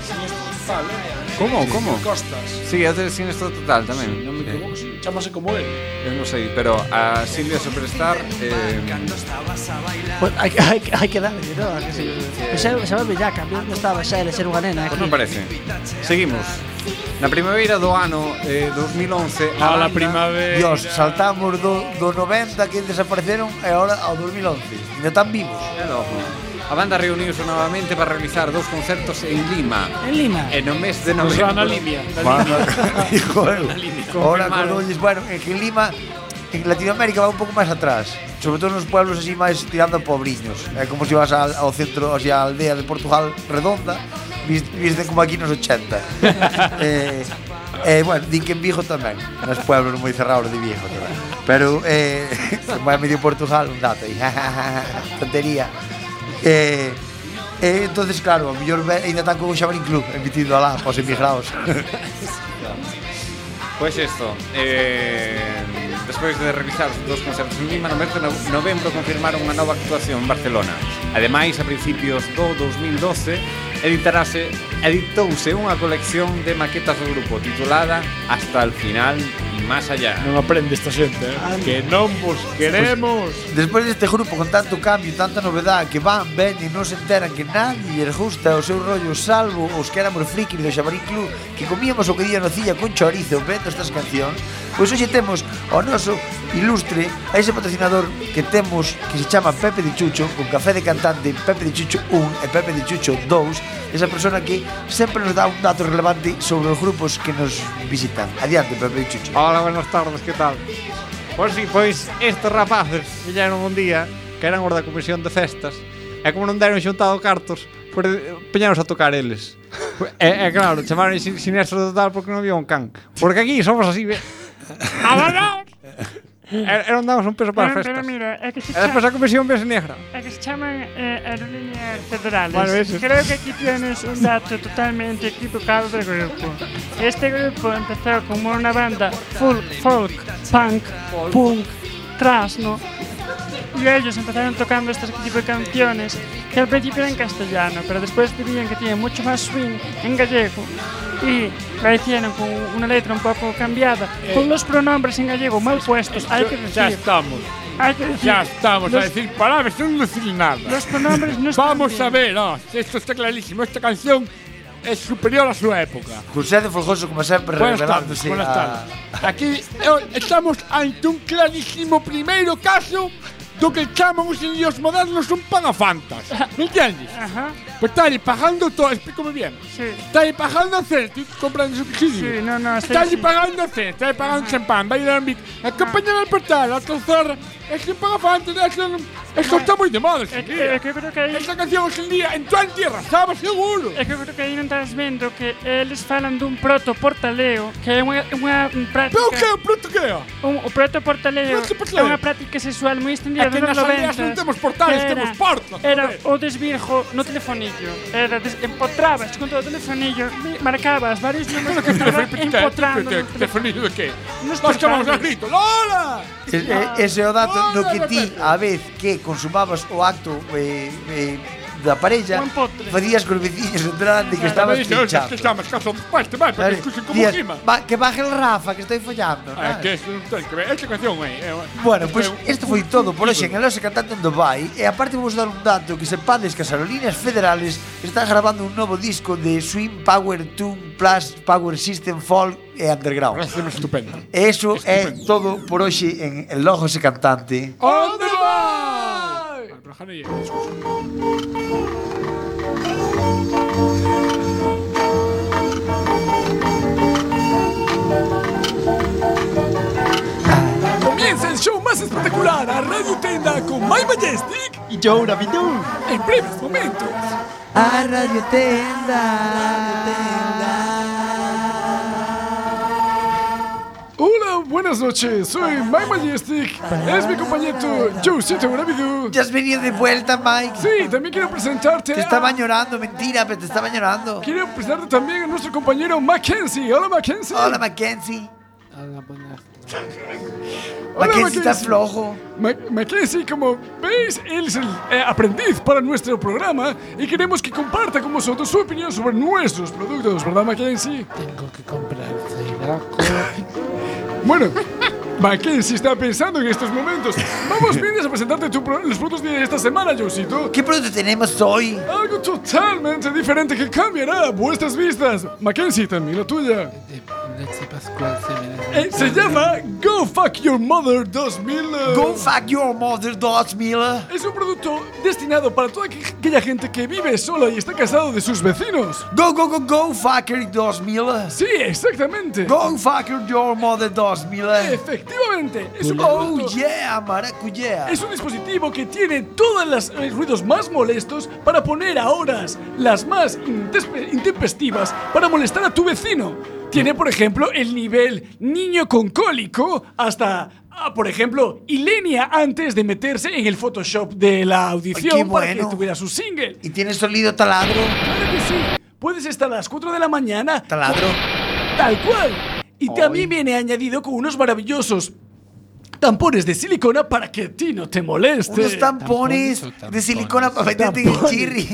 Señor Gonzalo. Como, como? Costas. Sí, é de Sinestro Total tamén. Sí, non me equivoco, eh. chamase como el. Eu non sei, pero a Silvia Superstar... Eh... Pues, hai, hai, hai que darle, non? Que sí, eh... Xa, xa me ya, cambiando estaba xa ele ser unha nena aquí. Pues me parece. Seguimos. Na primavera do ano eh, 2011 A, a la primavera Dios, saltamos do, do 90 que desapareceron E agora ao 2011 Ainda están vivos É loco a banda reuniuse novamente para realizar dous concertos en Lima. En Lima. E no mes de novembro. Na Lima. Limia. Na eu. Ahora Codolles, bueno, é que Lima en Latinoamérica va un pouco máis atrás Sobre todo nos pueblos así máis tirando a pobriños É como se si vas ao centro, así a aldea de Portugal redonda Viste como aquí nos 80 eh, eh, bueno, din que en Vigo tamén Nos pueblos moi cerrados de Vigo tamén Pero, eh, máis medio Portugal, un dato aí Tontería Eh, eh, entonces claro, a mellor ainda están con o Xabarín Club emitido alá, pos emigrados. Pois pues isto, eh, despois de revisar os dos concertos en Lima, no mes de novembro confirmaron unha nova actuación en Barcelona. Ademais, a principios do 2012, editarase, editouse unha colección de maquetas do grupo titulada Hasta el final Más allá. Non aprende esta xente, eh? Ay. que non vos queremos. Pues, despois deste grupo con tanto cambio, tanta novedade que van, ven e non se enteran que nadie les gusta o seu rollo salvo os que éramos frikis do Xabarín Club que comíamos o que día nocilla con chorizo vendo estas cancións Pois hoxe temos o noso ilustre a ese patrocinador que temos que se chama Pepe de Chucho con café de cantante Pepe de Chucho 1 e Pepe de Chucho 2 esa persona que sempre nos dá un dato relevante sobre os grupos que nos visitan adiante Pepe de Chucho Hola, buenas tardes, que tal? Pois si, sí, pois estes rapaces viñeron un día que eran os da comisión de festas e como non deron xuntado cartos peñaros a tocar eles e, e claro, chamaron sin, sinestro total porque non había un can porque aquí somos así, ve? Abalaos! E, er, e er non damos un peso para as festas. Pero mira, é que se e despois a comisión ves negra. É que se chaman eh, aerolíneas federales. Bueno, eso. Creo que aquí tienes un dato totalmente equivocado del grupo. Este grupo empezó como una banda folk, folk punk, folk. punk, trasno, y ellos empezaron tocando este tipo de canciones que al principio eran en castellano, pero después veían que tienen mucho más swing en gallego y la hicieron con una letra un poco cambiada, con los pronombres en gallego mal puestos, hay que decir. Ya estamos. Hay que decir. Ya estamos a los- decir palabras sin decir nada. Los pronombres no están Vamos bien. a ver, oh, esto está clarísimo. Esta canción es superior a su época. José de Folgoso, como sempre, Buenas tardes, buenas a- tardes. Aquí eh, estamos ante un clarísimo primeiro caso do que chaman os indios modernos un pagafantas. entiendes? Ajá. Pues está pagando todo, explícame bien. Sí. Está pagando hacer, tú compras subsidio. Sí, no, no, Está ahí sí. pagando hacer, está pagando champán, va a ir a mi acompañar al portal, a trozar. Es que pagafantas, eso, eso está muy de moda. hoxe en día. É que creo que aí Esta canción hoxe en día en tierra, estaba seguro. É que creo que aí non estás vendo que eles falan dun proto-portaleo que é unha, unha práctica... Pero que, proto que é? Un, o proto-portaleo Proto-portaleo? é unha práctica sexual moi estendida É que nas aldeas 90 non temos portales, que temos portas, Era o desvirjo no telefonillo telefonillo. Era des, empotrábaste con todo o telefonillo, marcabas varios números que estaban empotrando. Que, que, telefonillo de que? Nos chamamos a grito, Lola! Eh, ese é o dato no que ti, a vez que consumabas o acto eh, eh, da parella facías cos veciños entrar de que estabas pinchado. Que chamas caso después, te vai, para que escuchen como rima. Va, que baje el Rafa, que estoy follando. Ah, que esta canción aí. Bueno, pois pues, isto foi todo por hoxe en el Ose Cantante en Dubai e aparte vos dar un dato que sepades que as aerolíneas federales están gravando un novo disco de Swing Power Tune Plus Power System Folk e Underground. Parece estupendo. Eso estupendo. é todo por hoxe en El Ose Cantante. On the Bay! Comienza el show más espectacular a Radio Tenda con My Majestic Y yo, Navidú. en breves momentos. A Radio Tenda Hola, buenas noches. Soy My Majestic. Es mi compañero Joecito Gravidú. Ya has venido de vuelta, Mike Sí, también quiero presentarte. Te estaba llorando, mentira, pero te estaba llorando Quiero presentarte también a nuestro compañero Mackenzie. Hola, Mackenzie. Hola, Mackenzie Hola, Mackenzie está flojo Ma- Mackenzie, como veis, él es el eh, aprendiz para nuestro programa y queremos que comparta con vosotros su opinión sobre nuestros productos, ¿verdad, Mackenzie? Tengo que comprar Ceiraco. Bueno, Mackenzie está pensando en estos momentos. Vamos, vienes a presentarte tu pro- los productos de esta semana, Josito. ¿Qué producto tenemos hoy? Algo totalmente diferente que cambiará vuestras vistas. Mackenzie, también la tuya. Se Eh, se llama Go Fuck Your Mother 2000. eh, Go fuck your mother, 2000 Es un producto destinado para toda aqu- aquella gente que vive sola y está casado de sus vecinos. Go, go, go, go, fucker 2000 Sí, exactamente. Go fucker your mother 2000 Efectivamente, es un Oh yeah, maracuyá Es un dispositivo que tiene todos los eh, ruidos más molestos para poner a horas las más intempestivas para molestar a tu vecino. Tiene, por ejemplo, el nivel niño con cólico hasta, ah, por ejemplo, Ilenia antes de meterse en el Photoshop de la audición Ay, qué para que tuviera su single. ¿Y tiene sonido taladro? Claro que sí. Puedes estar a las 4 de la mañana. Taladro. Tal cual. Y también viene añadido con unos maravillosos tampones de silicona para que a ti no te moleste. Unos tampones de silicona para meterte en el chirri.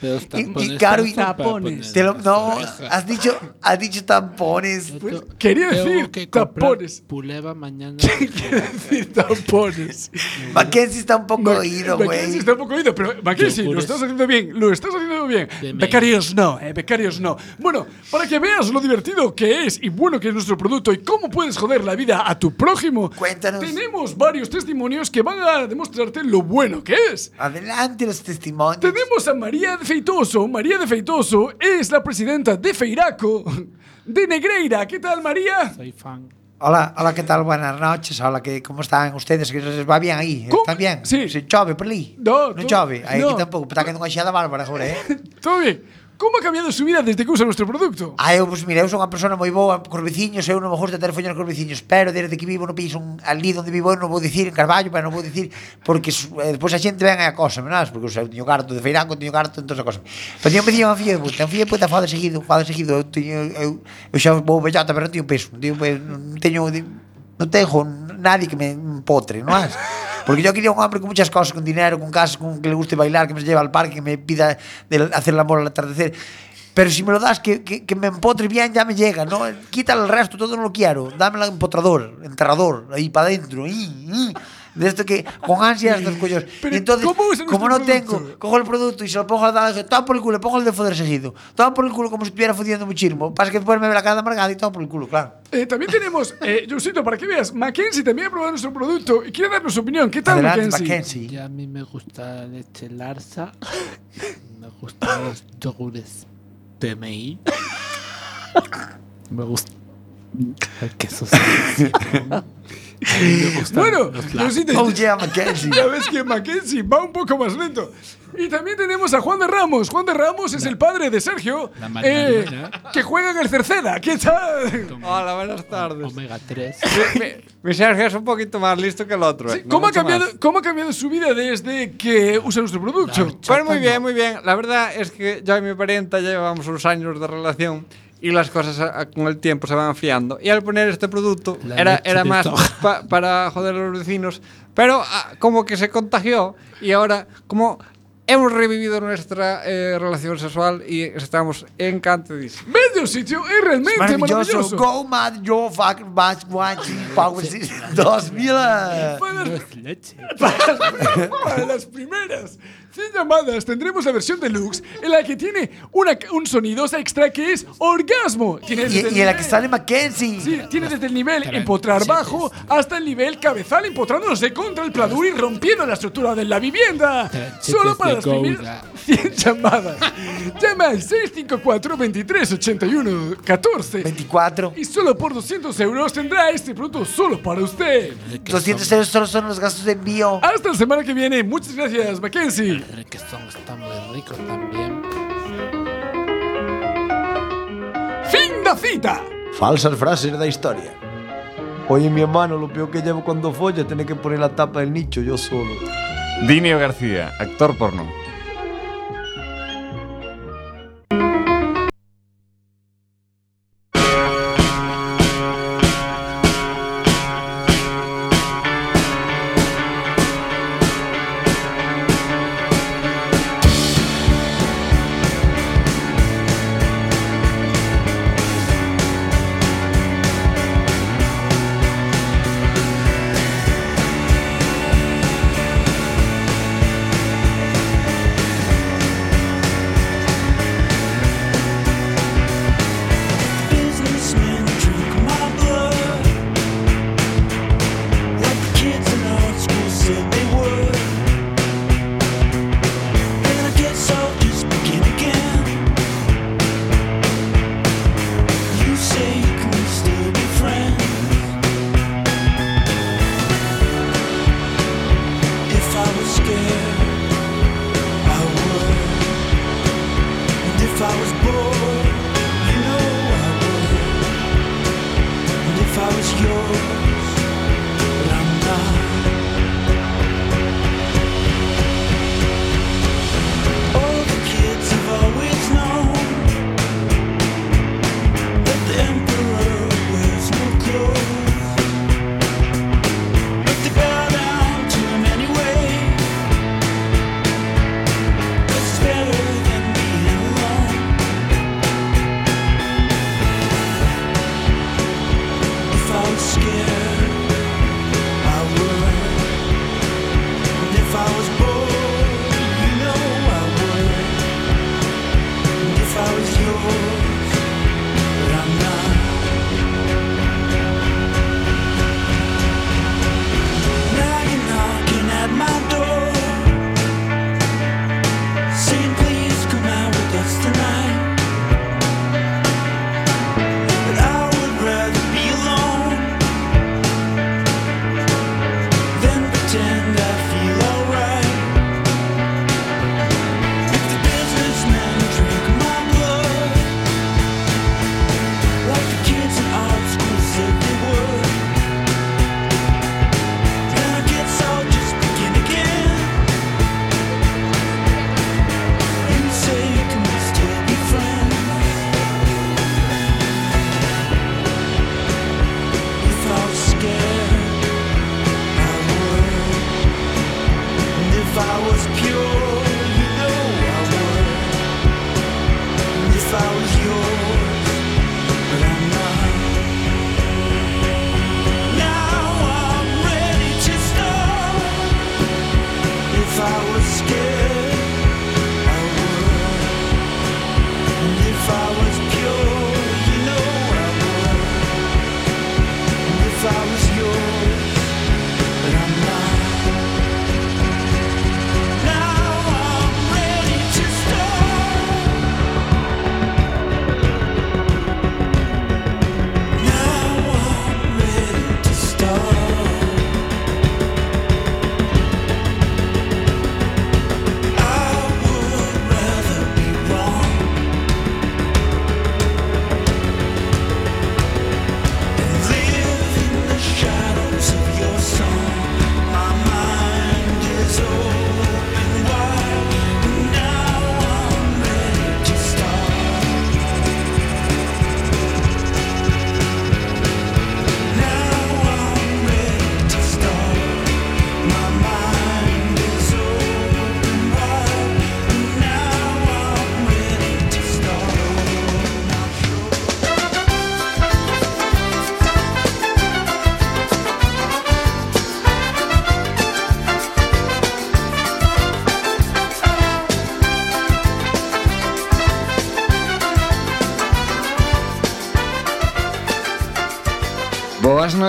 Pero los Y, tampones y caro y poner Te lo- no, has dicho, has dicho tampones. Pues, quería decir que tapones. Puleva mañana. Quiero decir tampones. Mackenzie está un poco oído, Mackenzie güey. está un poco oído, pero Mackenzie, lo estás haciendo bien, lo estás haciendo bien. Becarios no, eh, becarios no. Bueno, para que veas lo divertido que es y bueno que es nuestro producto y cómo puedes joder la vida a tu prójimo, Cuéntanos. tenemos varios testimonios que van a demostrarte lo bueno que es. Adelante los testimonios. Tenemos a María de Feitoso, María de Feitoso, es la presidenta de Feiraco, de Negreira. ¿Qué tal, María? Soy fan. Hola, hola, ¿qué tal? Buenas noches. Hola, ¿qué, ¿cómo están ustedes? Que les va bien ahí? ¿Cómo? Están bien? Sí. Se chove por ahí? No, no. non chove. Ahí no. tampouco, está quedando non xeada bárbara agora, eh? Todo bien. Como ha cambiado a súa vida desde que usa nuestro producto? Ah, eu, pues, mira, eu son unha persona moi boa cos veciños, eu non me gusta ter follón cos veciños, pero desde que vivo no piso ali onde vivo, non vou dicir en Carballo, pero non vou dicir porque eh, despois a xente ven a cosa, menas, porque o sea, teño carto de Feirán, teño carto, entón a cosa. Pero teño un veciño, a filla de puta, un filla de puta, fado seguido, fado seguido, eu, teño, eu, eu xa vou bellata, pero non teño peso, non teño, non teño, non teño non tengo nadie que me empotre, non as? Porque yo quería un hombre con muchas cosas, con dinero, con casa, con que le guste bailar, que me lleve al parque, que me pida de hacer el amor al atardecer. Pero si me lo das, que, que, que me empotre bien, ya me llega, ¿no? Quita el resto, todo no lo quiero. Dame el empotrador, enterrador, ahí para adentro. De esto que con ansias los cuellos. Y entonces, ¿cómo usa como no nuestro tengo, cojo el producto y se lo pongo al dale, toma por el culo, le pongo el de foder seguido. Toma por el culo como si estuviera fudiendo muchísimo. Pasa que después me ve la cara amargada y toma por el culo, claro. Eh, también tenemos, eh, Josito, para que veas, Mackenzie también ha probado nuestro producto y quiere darnos su opinión. ¿Qué tal, Adelante, Mackenzie? Mackenzie. Y a mí me gusta la leche Larsa. Me gustan los yogures PMI. Me gusta gustan Bueno, los lácteos. Josito, Oh, yeah, Mackenzie. ya ves que Mackenzie va un poco más lento. Y también tenemos a Juan de Ramos. Juan de Ramos es el padre de Sergio, La eh, que juega en el Cerceda. ¿Qué tal? Hola, buenas tardes. Omega 3. mi, Sergio es un poquito más listo que el otro. Sí, eh, no ¿Cómo, ha cambiado, más. ¿Cómo ha cambiado su vida desde que usa nuestro producto? Pues muy bien, muy bien. La verdad es que yo y mi parienta llevamos unos años de relación y las cosas a- con el tiempo se van fiando. Y al poner este producto La era, era más pa- para joder a los vecinos, pero ah, como que se contagió y ahora como hemos revivido nuestra eh, relación sexual y estamos encantadísimos. Medio sitio es realmente Maravilloso. maravilloso. Go mad, yo fuck, match, watch, power system 2000. Para No las, es leche. para las primeras 100 llamadas tendremos la versión deluxe en la que tiene una, un sonido extra que es orgasmo. Tiene Y, y en la que sale Mackenzie. Sí, tiene desde el nivel empotrar bajo hasta el nivel cabezal empotrándose contra el pladur y rompiendo la estructura de la vivienda. Solo para las primeras 100 llamadas. Llama al 654 23 81 14 24. y solo por 200 euros tendrá este producto solo para usted. 200 euros solo son los gastos de envío. Hasta la semana que viene. Muchas gracias, Mackenzie. El requesón está muy rico también. Fin da cita. Falsas frases da historia. Oye, mi hermano, lo peor que llevo cuando folla tiene que poner la tapa del nicho yo solo. Dinio García, actor porno.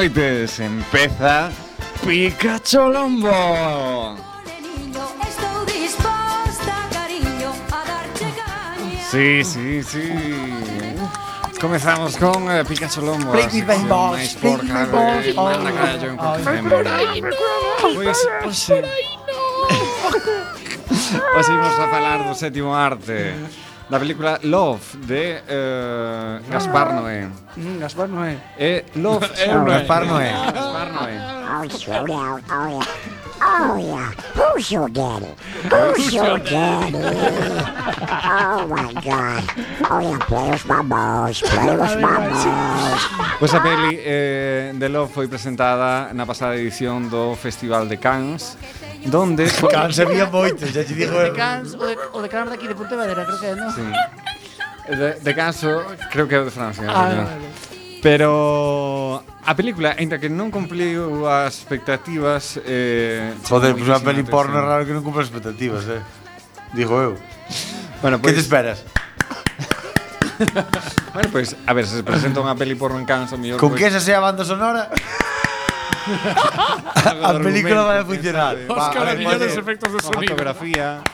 Noites. Empeza Pikachu Lombo. Sí, sí, sí. Comezamos con eh, Pikachu Lombo. Play a with my sección balls, máis play with my porca balls. de Manda Carallo en Confirme. por aí Pois, hoxe... Hoxe imos a falar do sétimo arte da película Love de eh, Gaspar Noé. Gaspar Noé. Eh, é Love Noé. Eh, Gaspar Noé. Gaspar Noé. Oh. Oh, yeah. Oh, yeah. Who's your daddy? Who's your daddy? Oh, my God. Oh, yeah. Play with my balls. Play with my balls. Pois pues a peli eh, de Love foi presentada na pasada edición do Festival de Cannes Donde? Cans había moitos, xa te digo. De Cans, o de, o de Cans daqui de Pontevedra, creo que é, non? Sí. De, de Cans, creo que é de Francia. Ah, vale. Pero a película, ainda que non cumpliu as expectativas eh, Joder, pues unha peli porno é raro eh. que non cumpla as expectativas eh. Digo eu. Bueno, pues, Que te pois- esperas? bueno, pois, pues, a ver, se presenta unha peli porno en Cannes o mellor Con pues... que esa sea a banda sonora? A película vai a funcionar. Os maravillosos efectos de sonido. fotografía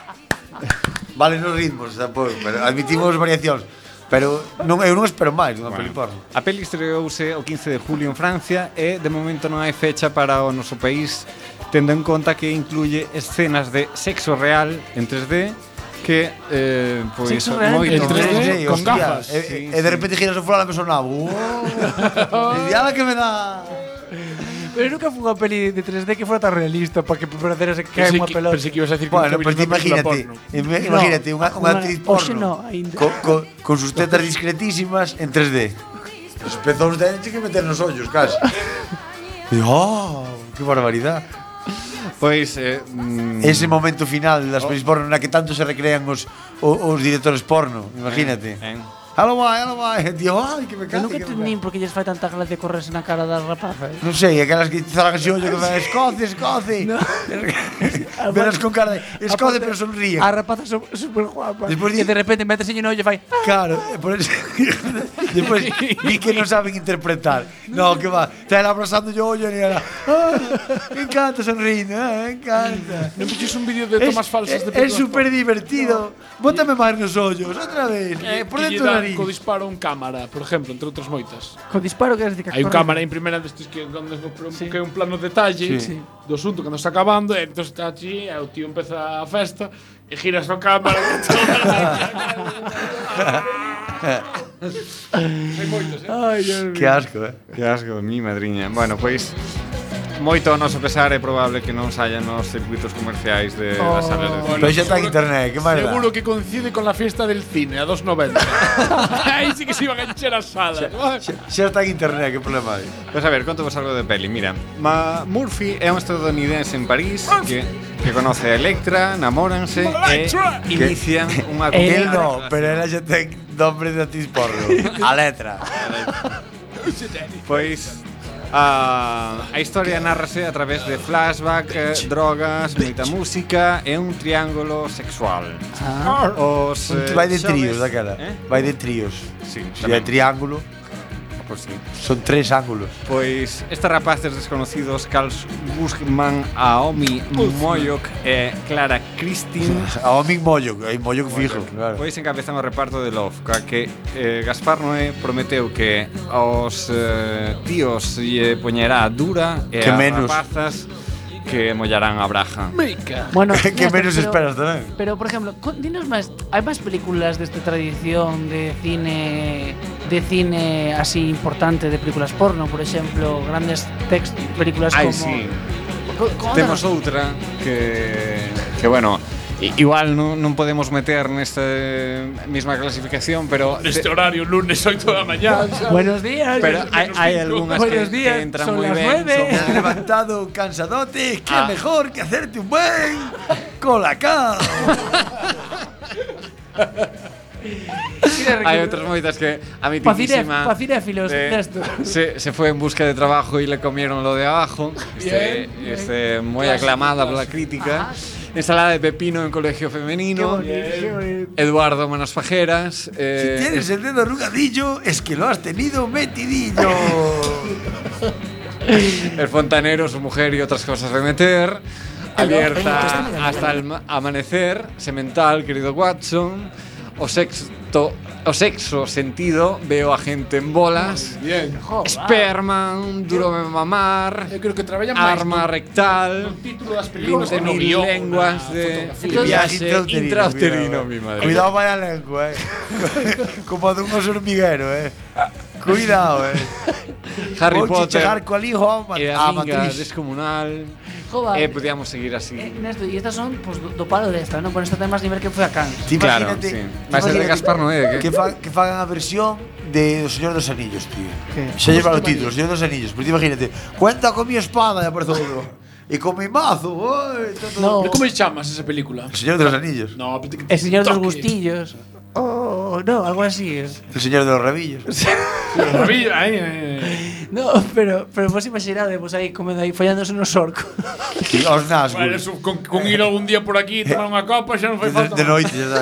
Vale, nos ritmos, tampouco, pero admitimos variacións Pero non eu non espero máis dunha bueno, peli porno. A peli estreouse o 15 de julio en Francia e de momento non hai fecha para o noso país tendo en conta que incluye escenas de sexo real en 3D que eh, pois pues, moito en 3D, 3D con hostia, gafas. E, sí, e de repente giras o fulano e me sonaba. Oh, e que me dá Pero nunca fue unha peli de 3D que fora tan realista para que perderas que hai unha pelota. Pensei que ibas a decir que bueno, que pues imagínate, imagínate no, unha, unha actriz porno no, aínda. con, con sus tetas discretísimas en 3D. Os pezóns de que meter nos ollos, casi. E, oh, que barbaridade. Pois eh, mm, ese momento final das oh. pelis porno na que tanto se recrean os os, os directores porno, eh, imagínate. Eh, eh. Alo vai, alo vai. E tío, ai, que me cate. que nunca entendín porque lles fai tanta gracia correrse na cara das rapazas. Non sei, aquelas que zargan xe ollo que fan escoce, escoce. No. Verás con cara de escoce, pero sonríe. A rapaza son super guapa. Despois, e de repente metes en ollo e fai... Ah". Claro, por eso... Despois, vi que non saben interpretar. No, que va. Está ela abrazando yo ollo e ela... Me encanta sonrindo, me encanta. Non piches un vídeo de tomas falsas de... É super divertido. Bótame máis nos ollos, outra vez. Por dentro da David. co disparo en cámara, por exemplo, entre outras moitas. Co disparo que decir de Hai un cámara en primeira destes que sí. que é un plano detalle sí. do asunto cando está acabando, e entón está allí, e o tío empeza a festa, e giras a cámara. Hai moitos, eh? Ay, que asco, eh? Que asco, mi madriña. Bueno, pois... Pues, moito ao noso pesar é probable que non saia nos circuitos comerciais de oh. das salas de cine. Pero xa está en internet, que máis Seguro que coincide con la fiesta del cine a 2.90. Aí sí que se iban a encher as salas. Xa, está en internet, que problema hai? Pois a ver, conto vos algo de peli. Mira, Ma Murphy é un estadounidense en París que que conoce a Electra, namóranse Electra. e inician unha El no, pero era xa ten nombre de Otis a letra. Pois A, a historia narrase a través de flashback, eh, drogas, moita música e un triángulo sexual. Ah. Os, eh, vai de tríos daquela. Eh? Vai de tríos. Sí, tamén. Triángulo pois sí. Son tres ángulos. Pois estes rapaces desconocidos, Carl Guzman, eh, Aomi Moyok e eh, Clara Christine. Aomi Moyok, hai Moyok fijo, claro. Pois encabezan o reparto de Love, coa que eh, Gaspar Noé prometeu que aos eh, tíos lle poñerá dura e que as menos. rapazas que mollarán a Braja. Mica. Bueno, que menos pero, esperas tamén. Pero, por ejemplo, con- dinos máis, hai máis películas desta tradición de cine de cine así importante de películas porno, por exemplo, grandes textos, películas Ai, como sí. Co- Temos outra que que bueno, Igual no, podemos meter en esta misma clasificación, pero. Este de, horario, lunes, 8 de la mañana. Buenos días. Pero hay, Buenos que, días, que entran son muy las Son... levantado cansadote. ¿Qué ah. mejor que hacerte un buen colacao? Hay otras movidas que a mi tiquísima de, se, se, fue en busca de trabajo y le comieron lo de abajo. Bien, este, bien. Este, muy aclamada por la crítica. Ah, Ajá ensalada de pepino en colegio femenino Qué bonito. Eduardo Manos Fajeras eh, Si tienes el dedo arrugadillo, es que lo has tenido metidillo. El fontanero, su mujer y otras cosas de meter. Abierta hasta el ma- amanecer. Semental, querido Watson. O sexto. o sexo sentido, veo a gente en bolas, Bien. Jo, esperma, un duro de mamar, eu creo que traballan máis arma no- rectal, no título das películas 20.000 que no guión, lenguas na de fotografía. Viaxe intrauterino, intrauterino, cuidado. mi madre. Cuidado vaya lengua, eh. Como de un oso hormiguero, eh. Cuidado, eh. Harry Vou Potter. chegar co ali jo, a, a matriz. descomunal. Joba, eh, podíamos seguir así. Eh, Néstor, e estas son pues, do, do palo desta, non? Por esta ten máis nivel que foi a Cannes. Ti claro, sí. Vai ser de Gaspar Noé, que? Que, fa, que fagan a versión de O Señor dos Anillos, tío. ¿Qué? Se lleva o título, O Señor dos Anillos. Pero imagínate, cuenta con mi espada e aparece outro. E con mi mazo, oi, todo. No. Como se chamas esa película? O Señor dos Anillos. No, El Señor dos Gustillos. Oh, no, algo así. El señor de los rabillos. los rabillos, ahí, ahí, ahí. No, pero, pero vos imaginades, vos aí comendo aí, follándose no sorco. Os nas, vale, con, con ir algún día por aquí, tomar unha copa, xa non fai falta. De, de noite, xa